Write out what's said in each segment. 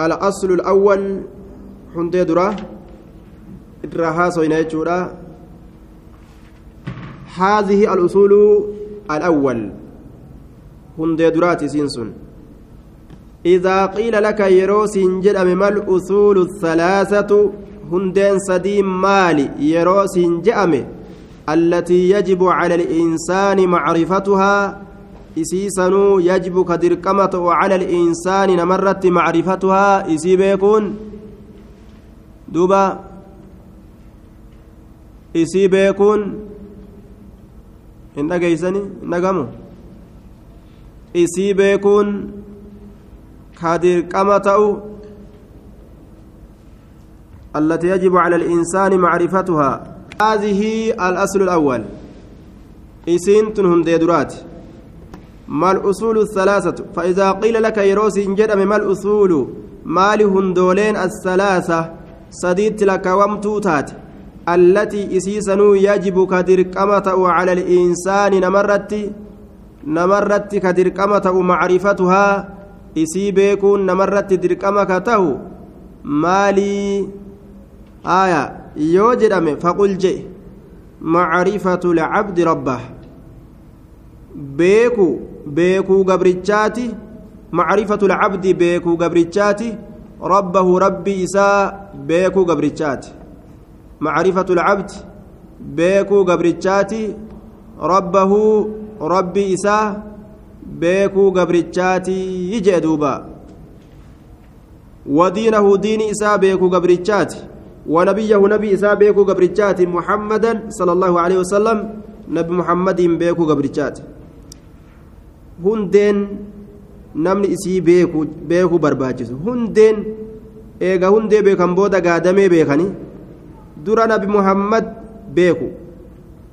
الأصل الأول حندي درا إدراها سوينا هذه الأصول الأول حندي درات سينسون إذا قيل لك يروس جدم ما الأصول الثلاثة هندين سديم مالي يروس جأم التي يجب على الإنسان معرفتها cala al'insaani namarratti macrifatuhaa isii beekuun duuba isii beekuun hin dhageeysani hin dhagamu isii beekuun ka dirqama ta'u التي يجب على الإنسان معرفتها هذه الأصل الأول إسين تنهم ديدرات ما الأصول الثلاثة فإذا قيل لك يروس جدم ما الأصول مال هندولين الثلاثة سديت لك ومتوتات التي إسيسنو يجب كدركمة على الإنسان نمرت نمرت كدركمة معرفتها إسي بيكون نمرت دركمة كته مالي آية يوجد فقل جئ. معرفة العبد ربه. بيكو beekuu gabrichaati macrifatu lcabdi beekuu gabrichaati rabbahu rabbii isaa beekuu gabrichaati macrifatu lcabdi beekuu gabrichaati rabbahu rabbii isaa beekuu gabrichaati jee duuba ودينه دين إساء بيكو قبرتشات ونبيه نبي إساء بيكو قبرتشات محمدا صلى الله عليه وسلم نبي محمد بيكو قبرتشات hundeen namni isii beekuu barbaachisu hundeen eega hundee beekan booda gaadamee beekanii dura nabi muhammad beeku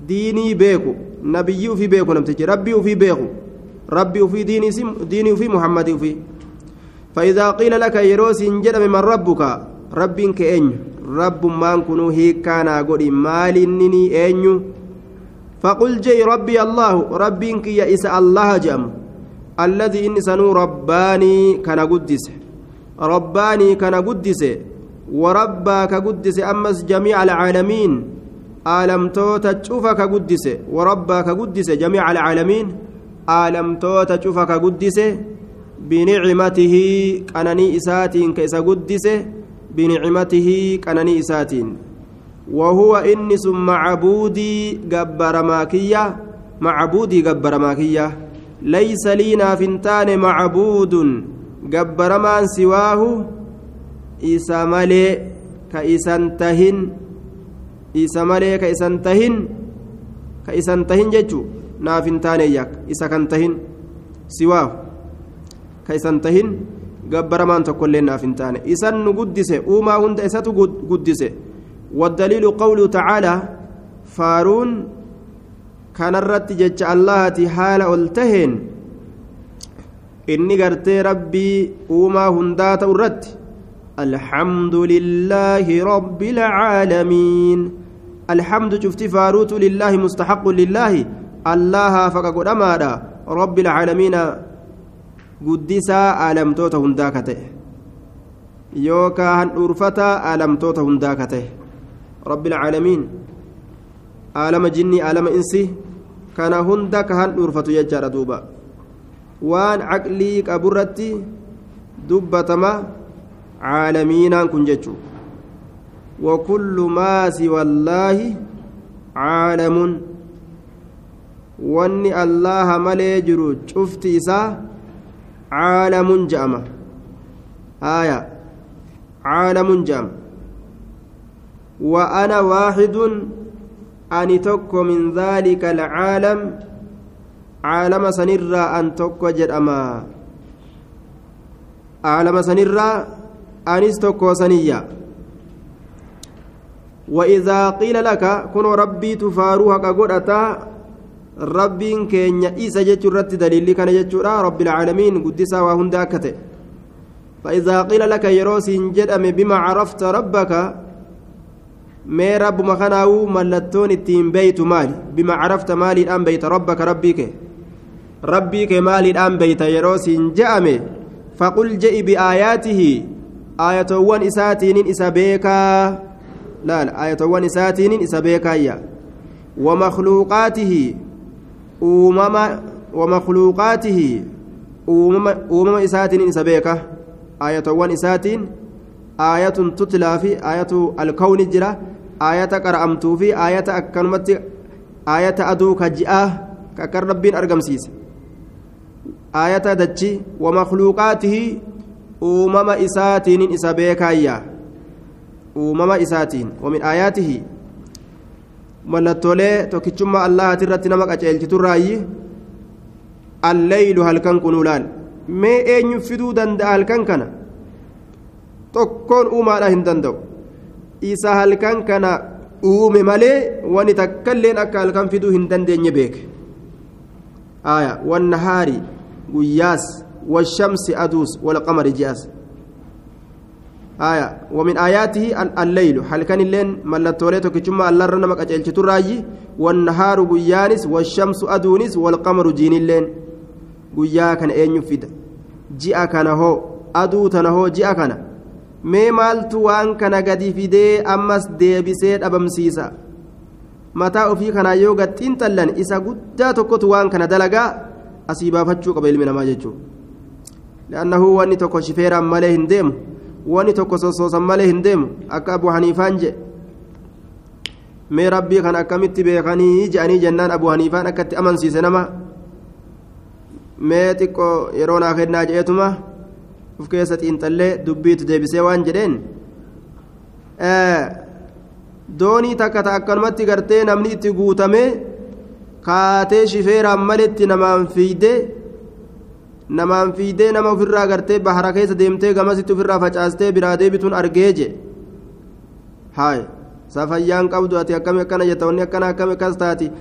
diinii beeku nabiyyii ufii beeku namtichi rabbii ufii beeku rabbii ufii diinii ufii muhammadii ufii فإذا قيل لك يروس جدم من ربك رب كأني رب ما كنوا هيك كان أقول مال إنني أنيو فقل جي ربي الله ربي إنك يا إسا الله الذي إني سنو رباني كان قدس. رباني كان قدس. وربك قدس أمس جميع العالمين. عالم توتا تشوفك قدس وربك قدس جميع العالمين. عالم توتا تشوفك قدس بنعمته كانني إساتين كيس قدس. بنعمته كانني إساتين. وهو إنس معبودي جبر ماكية. معبودي جبر ماكية. ليس لي نافنتان معبود. جبر من سواه. إسا ملي كإسنتهن إسا ملي كإسنتهن كإسنتهن جتشو نافنتان إياك. إسا كنتهن سواه. كإسنتهن جبر من تقول لنا نافنتان. إسن قدسه أوما هند إساتو قدسه. والدليل قوله تعالى فارون كان الرت جج الله حال التهن إني قرتي ربي وما هندات الرت الحمد لله رب العالمين الحمد شفت فاروت لله مستحق لله الله فقد أمادا رب العالمين قدسا ألمتوت هنداكته يوكا هن أرفتا ألمتوت هنداكته رب العالمين عالم جني عالم إنسي كان هندا كهن أرفت يجار دوبا وان عقلي كبرتي دبتما عالمين كن جتشو وكل ما سوى الله عالم wanni allaha malee jiru cufti isaa caalamun je'ama. Haaya caalamun je'ama. وأنا واحد أني تكو من ذلك العالم عالم سنرى أن تكو جرأما عالم سنرى أنس تكو سنية وإذا قيل لك كن ربي تفاروها كقرأتا ربين كينيا إيسا جتشو رت دليل كان جتشو رب العالمين قدسا وهنداكته فإذا قيل لك يروس جدأم بما عرفت ربك mee rabbuma kanaa'uu mallattoon ittiin beeytu maali bima carafta maaliidhaan beeyta rabbaka rabbii kee rabbii kee maaliidhaan beeyta yeroo siin je'ame faqul je'i biaayaatihi aayatowwan isaatiinin isa beekaa laal aayatowwan isaatiinin isa beekaayya ومخلوقاته uumama ومخلوقاته uumama uumama isaatiin isa beeka aayatowwan isaatiin aayatun tutlaa fi aayatu alkawni jira aayata qara'amtuu fi aayata akkanumatti aayata aduu ka ji'aa ka akkan rabbiin argamsiise aayata dachi ومخلوقاته uumama isaatiin isa beekaayya uumama isaatiin ومن آياته mallattoolee tokkichummaa allahati irratti nama qaceelchiturraayyi alleylu halkan kunuu mee eenyu fiduu danda'a halkan kana tokkoon uumaadha hin danda'u isa halkan kana uume malee wani takkailleen akka halkan fiduu hin dandeenye beeke aya wannahaari guyyaas والشمس أدوس والقمر جاس آية ومن آياته الليل هل كان الليل ملتوليتك كما الله رنا مكاجل تراجي والنهار بيانس والشمس أدونس والقمر جين الليل kana eenyu fida ji'a kana hoo aduu tana hoo ji'a kana mee maaltu waan kana gadi fidee ammas deebisee dhabamsiisa. Mataa ofii kanaa yoo gaxiin tallan isa guddaa tokkotu waan kana dalagaa asii baafachuu qaba ilmi namaa jechuudha li'annahu wanni tokko shifeeraan malee hin deemu wanni tokko sossoosan malee hin deemu akka abu haniifaan jedhe. Mee rabbii kan akkamitti beekanii je'anii jennaan abu haniifaan akkatti amansiise nama? Mee xiqqoo yeroo naa kennaa je'eetuma uf keessa xiinxallee dubbiitti deebisee waan jedheen doonii takka ta akkanumatti gartee namni itti guutamee kaatee shifeeraan maletti namaan fiidee namaan fiidee nama ofirraa gartee bahara keessa deemtee gamasitti ofirraa facaastee biraa deebituun argee je haay safayyaan qabdu ati akkami akkana jetta wanni akkana akkami akkas taati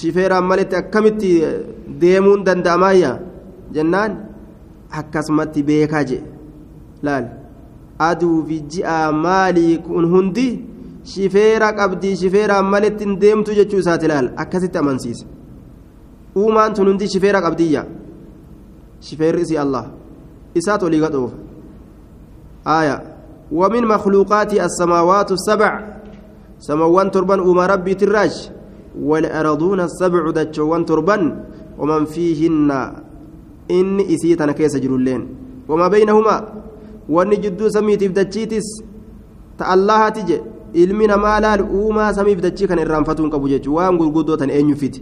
shifeeraan maletti akkamitti deemuun danda'amaayya jennaan akkasumatti beekaa je laal aduu fi ji'a maalii kun hundi shifeera qabdii shifeeraan maletti hin deemtu jechuu isaati laal akkasitti amansiise uumaan tun hundi shifeera qabdiyya shifeerri isii allah isaat olii gadhuufa aaya ومن مخلوقات السماوات السبع سموان تربان أما ربي تراج والأرضون السبع دجوان تربان ومن فيهن إن إسيتنا كيس جرولين وما بينهما وأن جدو سميت بدجيتس تالله تجي ilmi namaa laal uumaa samiif dachii kan irraanfatuun qabu jechuudha waan gurguddootan eenyu fide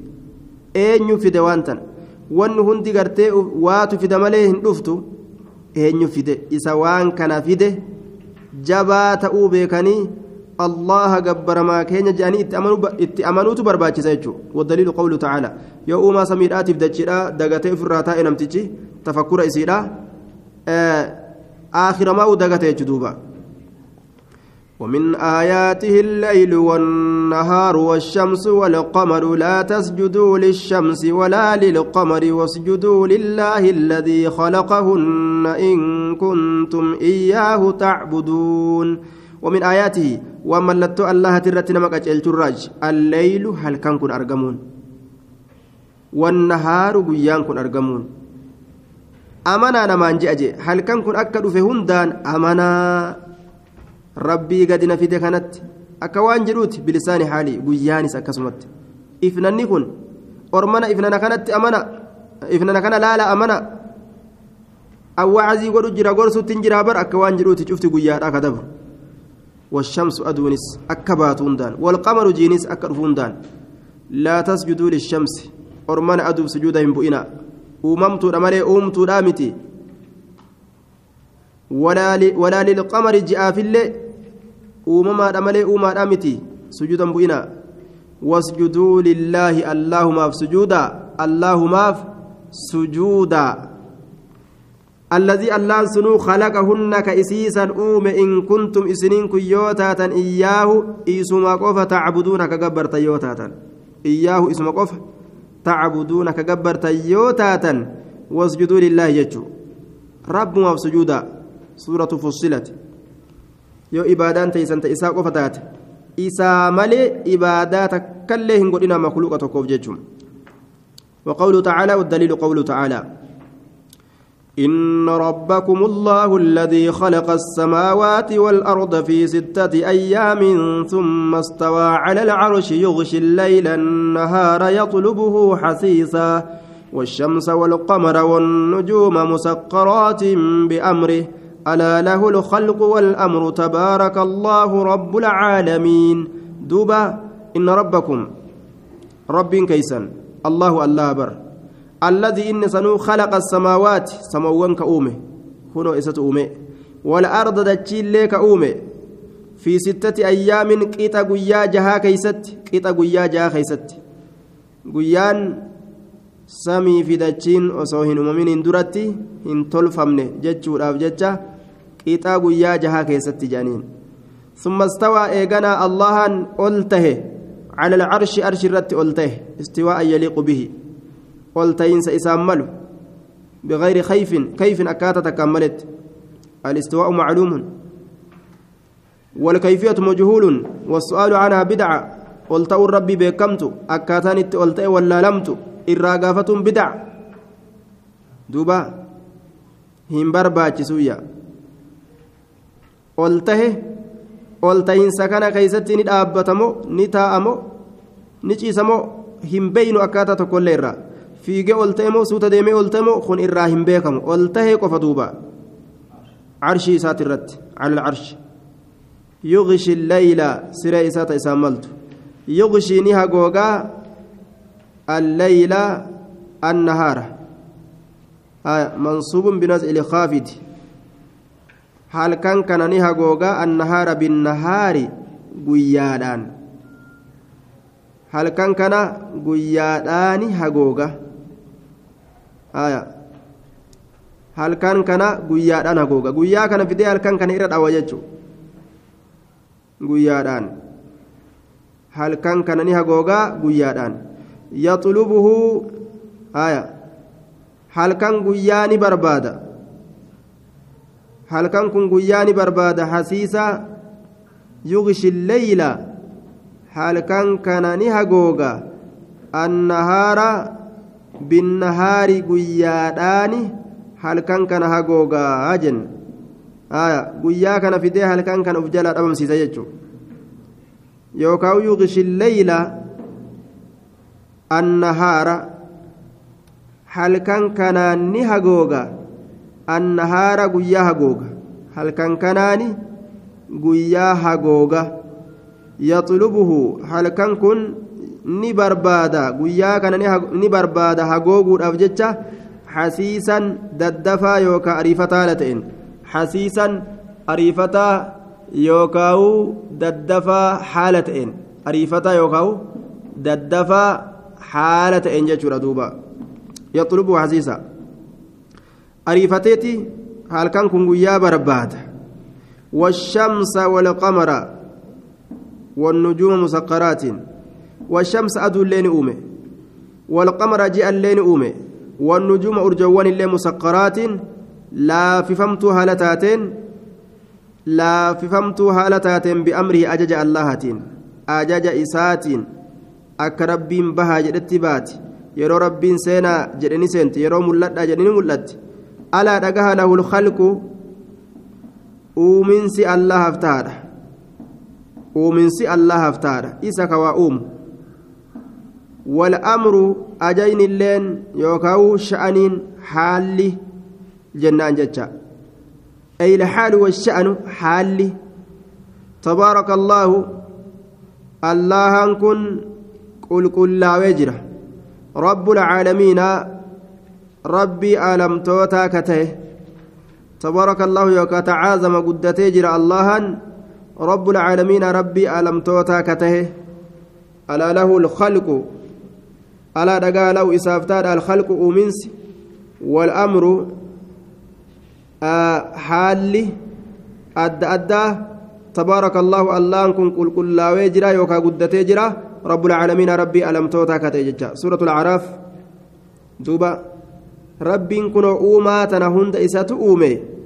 eenyu fide waan tan wanni hundi gartee waatu fida malee hin dhuftu eenyu fide isa waan kana fide jabaa ta'uu beekanii allaha gabbaramaa keenya jedhanii itti amanuutu barbaachisa jechuudha wadaliilu qawlu ta'ala yoo uumaa samiidhaatiif dachiidha dagatee ofirraa taa'e namtichi tafakkura isiidha aakhiramaa dagatee jechuudha duuba. ومن آياته الليل والنهار والشمس والقمر لا تسجدوا للشمس ولا للقمر واسجدوا لله الذي خلقهن إن كنتم إياه تعبدون ومن آياته وملت الله ترت نمك الجراج الليل هل كان كن أرجمون والنهار بيان كن أرجمون أمنا نمان جأجي هل كان كن أكد في هندان أمنا fide kanatti akka waan jedhuuti bilisaani haalii guyyaanis akkasumatti ifnanni kun ormana ifnana kanatti amana ifnana kana laala amana awwaacazii godhu jira gorsutti hin jiraa bar akka waan jedhuuti cufti guyyaadhaa ka dabru والشمس أدونس أكباتون دان والقمر جينيس أكرفون دان لا تسجدوا للشمس. أرمان أدوب سجودا بؤنا. أممت أمري أمت رامتي. ولا ولا للقمر جاء في الليل. uumamaadha malee uumaadha miti sujuudan bu'ina wasjuduu lillaahi allaahumaaf sujuuda allaahumaaf sujuuda الذي الله سنو خلقهن كإسيسا أوم إن كنتم إسنين كيوتاتا إياه إيسما قفا تعبدون كجبر تيوتاتا إياه إسما قفا تعبدون كجبر تيوتاتا واسجدوا لله يجو. رب ما سجودا. سورة فصلت. ta isaa qofa taate isaa malee ibaadaa takkallee hin godhina makluuqa tokkoof jechuun وقوله تعالى والدليل قوله تعالى إن ربكم الله الذي خلق السماوات والأرض في ستة أيام ثم استوى على العرش يغشي الليل النهار يطلبه حثيثا والشمس والقمر والنجوم مسقرات بأمره. ألا له الخلق والأمر تبارك الله رب العالمين. دوبا إن ربكم رب كيسا. الله الله بر الذي إن سنو خلق السماوات سموان كأومه. هنا إسات أومه. والأرض دجيل كأومه في ستة أيام كيتا قيا جها كيست كيتا قيا جها كيست. قيان samii fi dachiin osoo hin uumamin duratti hin tolfamne jechuudhaaf jecha qixaa guyyaa jahaa keessatti jedhaniin ثم استوى إيغانا الله ألته على العرش أرش الرت ألته استواء يليق به. ألتين سيسامل بغير خيف كيف أكات تكملت الاستواء معلوم والكيفية مجهول والسؤال عنها بدعة ألتأ الرب بكمت أكاتان ألتأ ولا لمت irraa gaafatuun bidac. Duuba. Hin barbaachisuyya ol tahe ol tahinsa kana keeysatti ni dhaabbatamoo ni taa'amoo ni fiigee ol ta'emoo suuta deemee ol ta'emoo kun irraa hin beekamu ol tahee qofa duuba carshii isaati irratti cala alcarshi yughshi leyla siree isaa ta isaan maltu yughshii ni hagoogaa الليل النهار آه منصوب بنزع الخافض هل كان كان نها غوغا النهار بالنهار غيادان هل كان كان غيادان هغوغا آية هل كان كان غيادان هغوغا غيا كان فيدي هل كان كان إرد أوججو غيادان هل كان كان نها غوغا غيادان yaxlubuhu aya halkan guyyaa ni barbaada halkan kun guyyaa ni barbaada hasiisa yugishi leyla halkan kana ni hagooga annahaara binnahaari guyyaadhaani halkan kana hagoogaa jenna aya guyyaa kana fidee halkan kana uf jalaa dhabamsiisa jechuu yookaan yugishi leyla annahaara halkan kanaan ni hagooga annahaara guyyaa hagooga halkan kanaani guyyaa hagooga yaxlubuhu halkan kun ni barbaada guyyaa kana ni barbaada hagooguudhaaf jecha hasiisan daddafaa yookaan ariifataa haala ta'een hasiisan ariifataa yookaan daddafaa haala ta'een ariifataa yookaan daddafaa haala ta'een jechuudha duuba yaxlubu hasiisa ariifateeti halkan kun guyyaa barbaada والشمس والقمر والنجوم مسقرات والشمس أدو اللين أومي والقمر جاء اللين أومي والنجوم أرجوان اللين مسقرات لا ففمت هالتاتين لا ففمت هالتاتين بأمره أجج اللهتين أجج إساتين rabbiin bahaa jedhetti baati yeroo rabbiin seenaa jedheni seenti yeroo mul'adhaa jedheni mul'atti alaa dhagaha lahul khalqu uuminsi allahaaf taadha uuminsi allahaaf taadha isa kawaa uumu والأمر أجين اللين يوكاو شأنين حالي جنان جتشا أي الحال والشأن حالي تبارك الله الله كن qulqullaawee jira rabbul caalamiina rabbii aalamtootaa ka ta'e tabaaraka allahu yookaa tacaazama guddatee jira allahan rabbul caalamiina rabbii aalamtootaa ka ta'e alaa lahu lkhalqu alaa dhagaa lahu isaaf taadha alkhalqu uuminsi walamru haalli adda addaa tabaaraka allahu allahan kun qulqullaawee jira yookaa guddatee jira رب العالمين ربي ألم توتا كتججا سورة الأعراف دوبا ربين كن أوما تنهند إسات أومي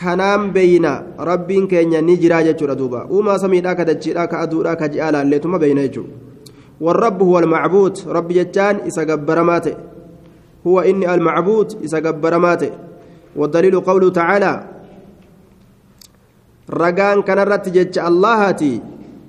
kanaan beeyna rabbiin keenya ni jiraa jechuudha duuba uumaa samiidhaa ka dachiidhaa ka aduudhaa ka ji'aalaa illeetuma beeyna jechuudha والرب هو المعبود. رب جتان إسا قبر ماته. هو إني المعبود إسا قبر ماته. والدليل قوله تعالى رقان كان رتجج اللهتي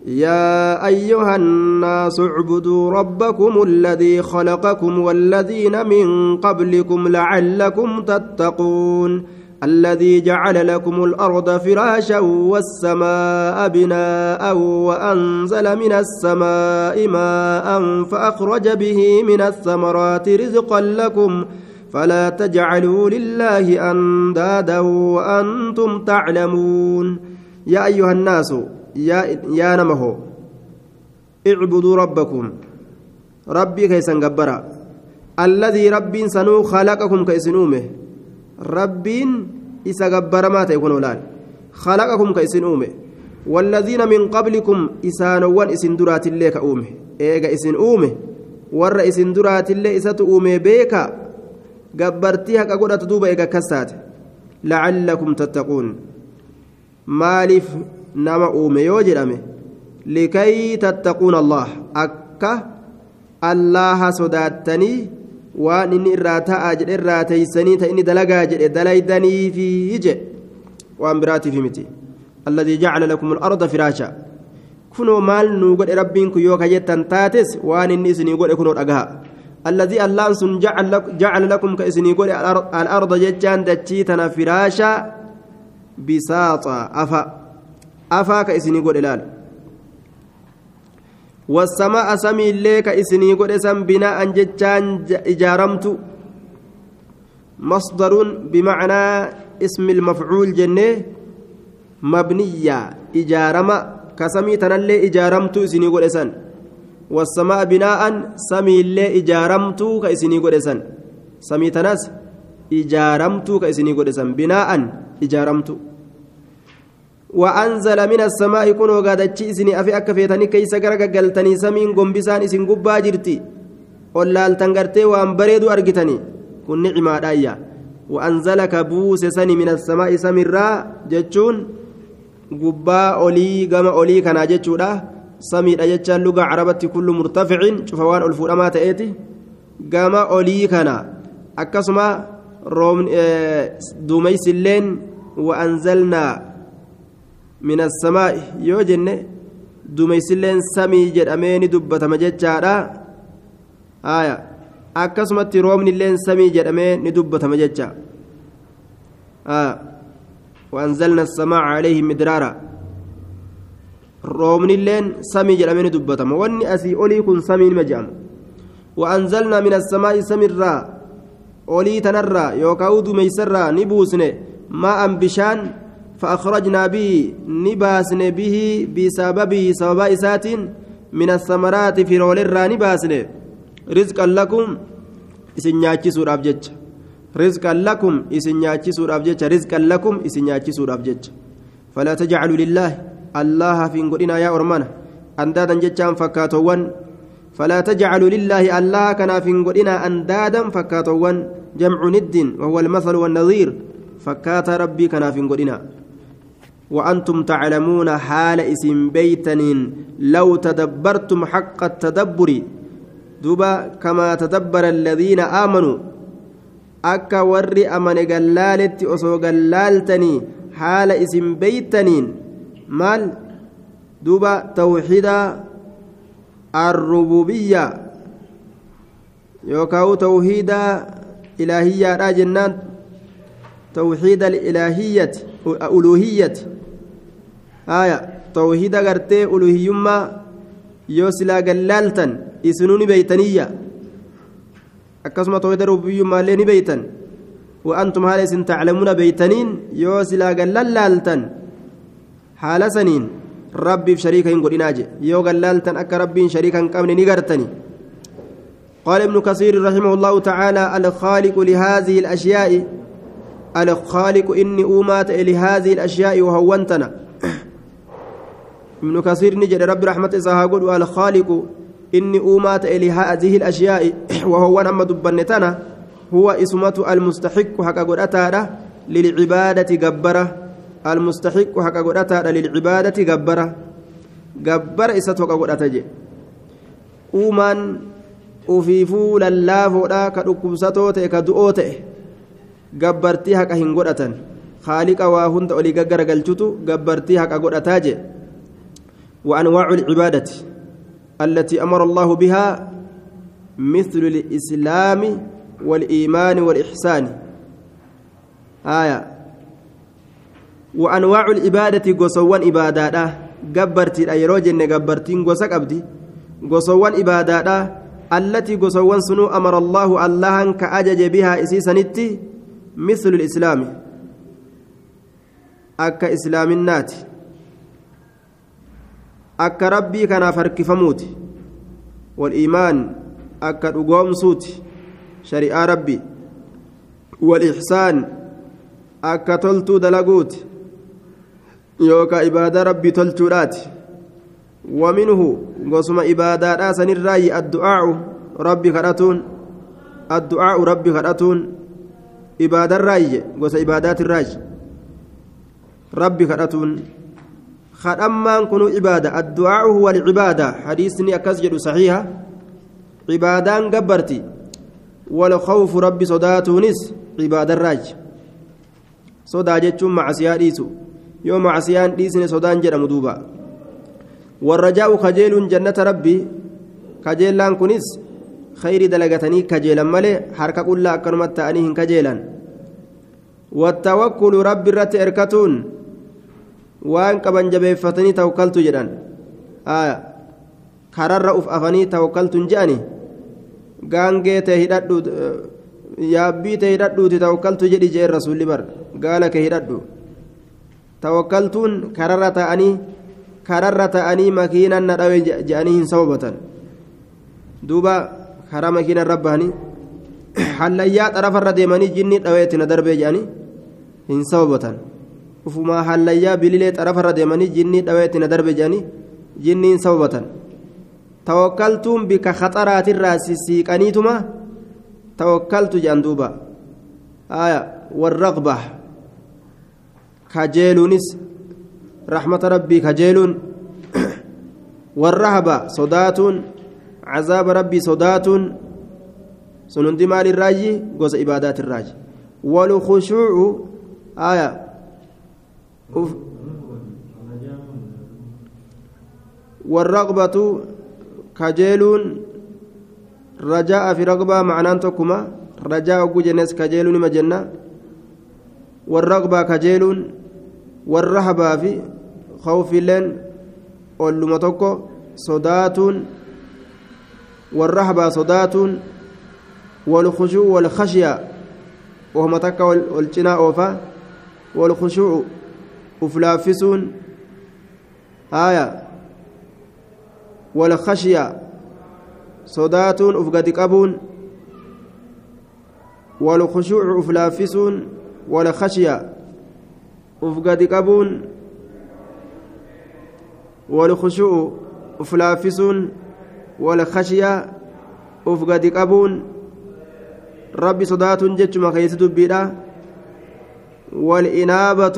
يا أيها الناس اعبدوا ربكم الذي خلقكم والذين من قبلكم لعلكم تتقون. الذي جعل لكم الأرض فراشا والسماء بناء وأنزل من السماء ماء فأخرج به من الثمرات رزقا لكم فلا تجعلوا لله أندادا وأنتم تعلمون. يا أيها الناس يا يا نمه اعبدوا ربكم. ربي كيسن قبرا. الذي رب سنو خلقكم كيسنومه. Rabbiin isa gabbaramaa ta'e kun olaan khalaqakum ka isin uume والذين من قبلكم إسانوان إسن درات الله كأومه إيغا إسن أومه ور إسن درات الله إسات أومه بيكا. قبرتيها كقولة دوبا إيغا كسات. لعلكم تتقون. مالف نما أومه يوجد أمه لكي تتقون الله. أكا. الله صداتني waan inni irraa ta'a jedhe irraa teeysanii ta inni dalagaa jedhe dalaydaniifi je waan biraatiif miti alladii jacala lakum alarda firaasha kunoo maal nuu godhe rabbiin kun yoo kajettan taates waan inni isinii godhe kunoo dhagaha alladii allaan sun jacala lakum ka isinii godhe alarda jechaan dachii tana firaasha bisaaxa afa afaa ka isinii godhe laal والسماء سمي الليك إسني قد اسم بناء جتان إجارمت. مصدر بمعنى اسم المفعول جنة. مبنية. إجارما كسمي تنلي إجارمت إسني قد اسن والسماء بناء سمي اللي إجارمت كإسني قد اسن سمي تنس إجارمت كإسني قد اسن بناء إجارمت. وأنزل من السماء كنوا قادتشي إسني أفي أكا فيتني كيس غرق قلتني سمين قنبسان إسن قبا جرتي. قلال تنقرتي وأن بريدو أرقتني. كن نعمة آية وأنزلك بوس سني من السماء سمرا جتشون. قبا أولي قام أولي كان جتشودا سمي أجتشان لغة عربتي كل مرتفع. شوفوان الفورما تأتي. قام أولي كان أكسما روم دوميس اللين. وأنزلنا من السماء yoo jenne duumeysilleen samii jedhamee ni dubbatama jechaadha aya akkasumatti roobnilleen samii jedhamee ni dubbatama jecha وأنزلنا السماء عليهم مدرارا roobnilleen samii jedhamee ni dubbatama wanni asii olii kun samiin maja'ama وأنزلنا من السماء سمرا olii tanarraa yookaan dumeysarraa ni buusne maa'an bishaan فأخرجنا به نباسن به بسببه سبب إسات من الثمرات في رول الراني باسن رزقا لكم إسن نياتشسور أبجج. رزقا لكم إسن نياتشسور أبجج. رزقا لكم إسن نياتشسور أبجج. فلا تجعلوا لله الله في قلنا يا أرمانا أندادا جتشان فكاتوان. فلا تجعلوا لله الله كان في قلنا أندادا فكاتوان. جمع ند وهو المثل والنظير. فكات ربي كان في قلنا وأنتم تعلمون حال اسم بيتنين لو تدبرتم حق التدبر. دوبا كما تدبر الذين آمنوا. أكا ور أمن قلالت أصو قلالتني حال اسم بيتنين مال؟ دوبا توحيد الربوبية. يوكاو توحيد إلهية جنان توحيد الإلهية ألوهية. آية توحيد غرتي ألوهيما يوسلا قلالتا إسنوني بيتنية أكسما توحيد ربوبيما ليني بيتن وأنتم هالي سن تعلمون بيتنين يوسلا قلالتا حال سنين ربي في شريكا ينقل إناجي يو قلالتا أكا ربي شريكا قمني نقرتني قال ابن كثير رحمه الله تعالى الخالق لهذه الأشياء الخالق إني أومات لهذه الأشياء وهونتنا ابن كثير نجد رب رحمة إسحاق الخالق إني أومات لهذه الأشياء وهو أما دبنتنا هو اسمة المستحق حق قد للعبادة جبرة المستحق حق قد للعبادة جبرة جبر إساتو قد أتجي uumaan ufiifuu lallaafodha ka dhukkubsatoo ta'e ka du'oo ta'e gabbartii haqa hin godhatan. أقول أتاجي وأنواع العبادة التي أمر الله بها مثل الإسلام والإيمان والإحسان. آية. وأنواع العبادة قصوان قصك أبدي قصوان التي قصوان سنو أمر الله الله كأجج بها إسيسنتي مثل الإسلام. akka islaaminaati akka rabbii kanaaf harkifamuuti waliimaan akka dhugoomsuuti shari'aa rabbii walixsaan akka toltuu dalaguuti yookaa ibaadaa rabbii tolchuudhaati قسم إبادات سنراي الدعاء ربي خرطون الدعاء ربي خرطون إبادة الراي قس إبادات الراي rabbi kadhatuun kunu cibaada addu'aa'u huwa alcibaada hadiisni akkas jedhu saxiiha cibaadaan gabbarti walkhawfu rabbi sodaatuunis cibaadarraaji sodaa jechuun macasiyaa dhiisu yoo macasiyaan dhiisne sodaan jedhamu duuba warrajaa'u kajeeluun jannata rabbi kajeellaan kunis khayri dalagatanii kajeelan malee harka qullaa akkanumatti ta'anii hin kajeelan wattawakkulu rabbi irratti erkatuun waan qaban jabeeffatanii tawakkaltu jedhan kararra uf afanii tawakkaltuun je'ani gaangee ta'e hidhadhu yaabbii ta'e hidhadhuuti tawakkaltu jedhi jeen rasuulli bar gaala kee hidhadhu tawakkaltuun kararra ta'anii kararra ta'anii makiinan na dhawe je'anii hin sababatan duuba karaa makiinan rabbahanii hallayyaa xarafarra deemanii jinni dhaweetti na darbee je'anii hin sababatan. Ufumaa hallayyaa bililee xarafarra deemanii jinnii dhaweetti na darbe jedhanii jinniin sababatan tawakkaltuun bika khaxaraatirraa sissiiqaniituma tawakkaltu jedhan duuba warraqba kajeeluunis rahmata rabbii kajeeluun warrahaba sodaatuun cazaaba rabbii sodaatuun sun hundi maalirraayi gosa ibaadaatirraayi walkhushuucu aya والرغبة كجيلون رجاء في رغبة معناه تكما رجاء جنس كجيلون مجنة والرغبة كجيلون والرهبة في خوف لين أولما تكو صدات والرهبة صدات والخشوع والخشية. وهم تكا والجناء والخشوع. Uflaaffisuun haaya walkhashya sodaatuun uf gadi qabuun walkhushuucu uflaaffisuun walkhashya uf gadi qabuun walkhushuucu uflaaffisuun walkhashya uf gadi qabuun rabbi sodaatuun jechuma keeysi dubbiidha والإنابة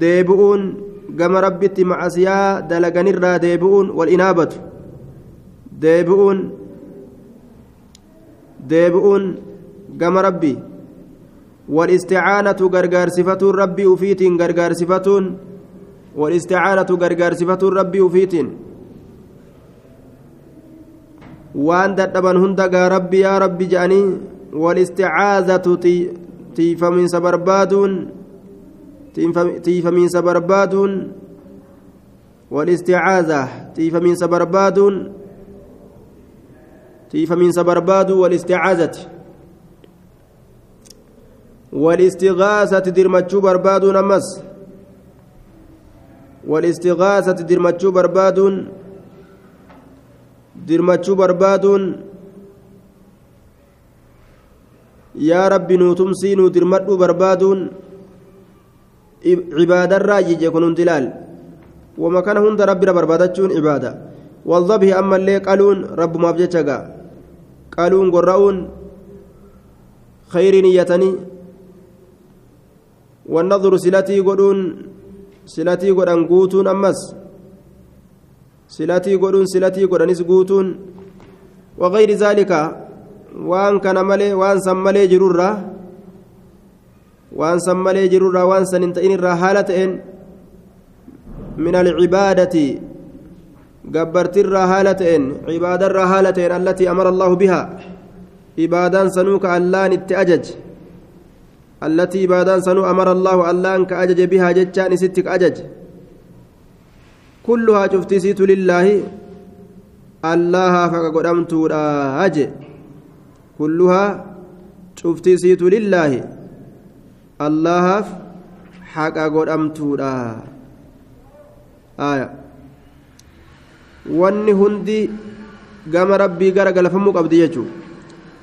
deebi'uun gama rabbitti macasiyaa dalaganirraa deebi'uun wal inaabatu deebi'uun deebi'uun gama rabbi wal isticaanatu gargaarsifatuun rabbii ufiitiin gargaarsifatuun wal isticaanatu gargaarsifatuun rabbii ufiitiin waan dadhaban hundagaa rabbi yaa rabbi je'anii wal isticaazatu tiifaminsa barbaaduun tiifamiinsa barbaaduun والاستعاذة تيفمين برباد تيفمين برباد والاستعاذة. والاستغاثة درمتشو برباد نمس والاستغاثة درمتشو برباد درمتشو برباد يا ربي نوتمسي نو درمتشو بربادون. عبادة جيجي كنون دلال. وما كان هند ربنا بربادتشون عبادة. والضبه أما اللي قالون رب ما بجتشا قالون قرؤون خير نيتني. والنظر سلتي قدون سلتي قدن قوتون أمس. سلتي قدون سلتي قدنس قوتون. وغير ذلك وان كان ملي وان سملي جرورة. Waan san malee jirurraa waan san hin ta'in irraa haala ta'een min alcibaadati gabbartirraa haala ta'een cibaadarraa haala ta'een allatii amara allaahu bihaa ibaadaan sanuu ka allaan itti ajaj allatii ibaadaan sanuu amara allaahu allaan ka ajaje bihaa jechaan isitti ka ajaj kulluhaa cuftisiitu lillaahi allahaaf haqa godhamtuudha aje kulluhaa cuftisiitu lillaahi allahaaf haqa godhamtuudha. Wanni hundi gama rabbii gara galfamuu qabdi jechuu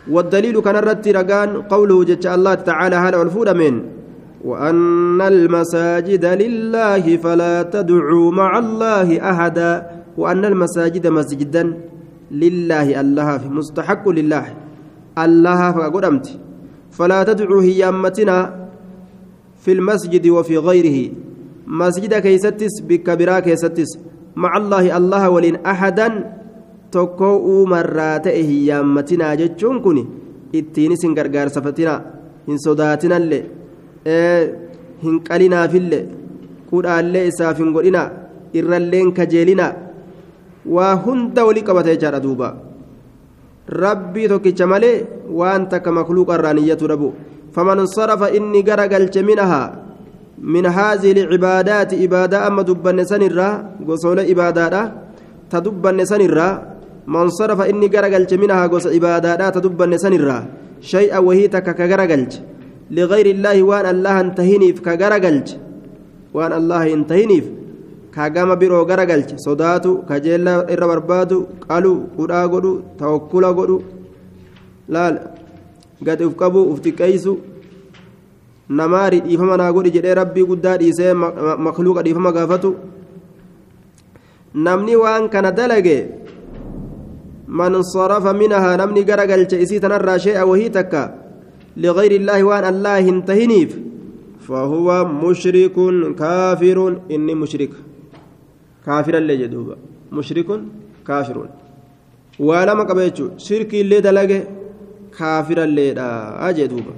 والدليل كان الرت رقان قوله جل الله تعالى هذا والفود من وأن المساجد لله فلا تدعوا مع الله أحدا وأن المساجد مسجدا لله الله مستحق لله الله فقدمت فلا تدعوا هيامتنا في المسجد وفي غيره مسجد كيستس بكبرا كيستس مع الله الله ولين أحدا tokko uumarraa ta'e hin yaammatinaa jechuun kun ittiin isin gargaarsafatinaa hin sodaatinallee hin qalinaafillee kudhaallee isaaf hin godhinaa irralleen kajeelinaa waa hunda walii qabata jechaadha duuba rabbii tokkicha malee waan takka makluuqa irraa niyyatu dhabu sarafa inni gara galche minahaa min haazii lcibaadaati ibaadaa amma dubbanne sanirraa gosoole ibaadaadha ta dubbanne sanirraa man sarafa inni gara galche minahaa gosa ibaadaadha ta dubbanne sanirraa shay'a wahii takka ka gara galche ligayri illaahi waan allaha hin tahiniif ka gara galche waan allaha hin tahiniif ka gama biroo gadi uf qabu uf xiqqeeysu namaari dhiifama naa godhi jedhee rabbii guddaa dhiisee makluuqa dhiifama gaafatu namni waan kana dalage man sarafa minahaa namni gara galche isii tanarraa shee'a wahii takka ligayri illaahi waan allah hin tahiniif fahuwa mushrikun kaafirun inni mushrika kaafirallee jedhuuba mushrikun kaafirun waa lama qaba jechuu shirki illee dalage kaafiralleedha jedhuuba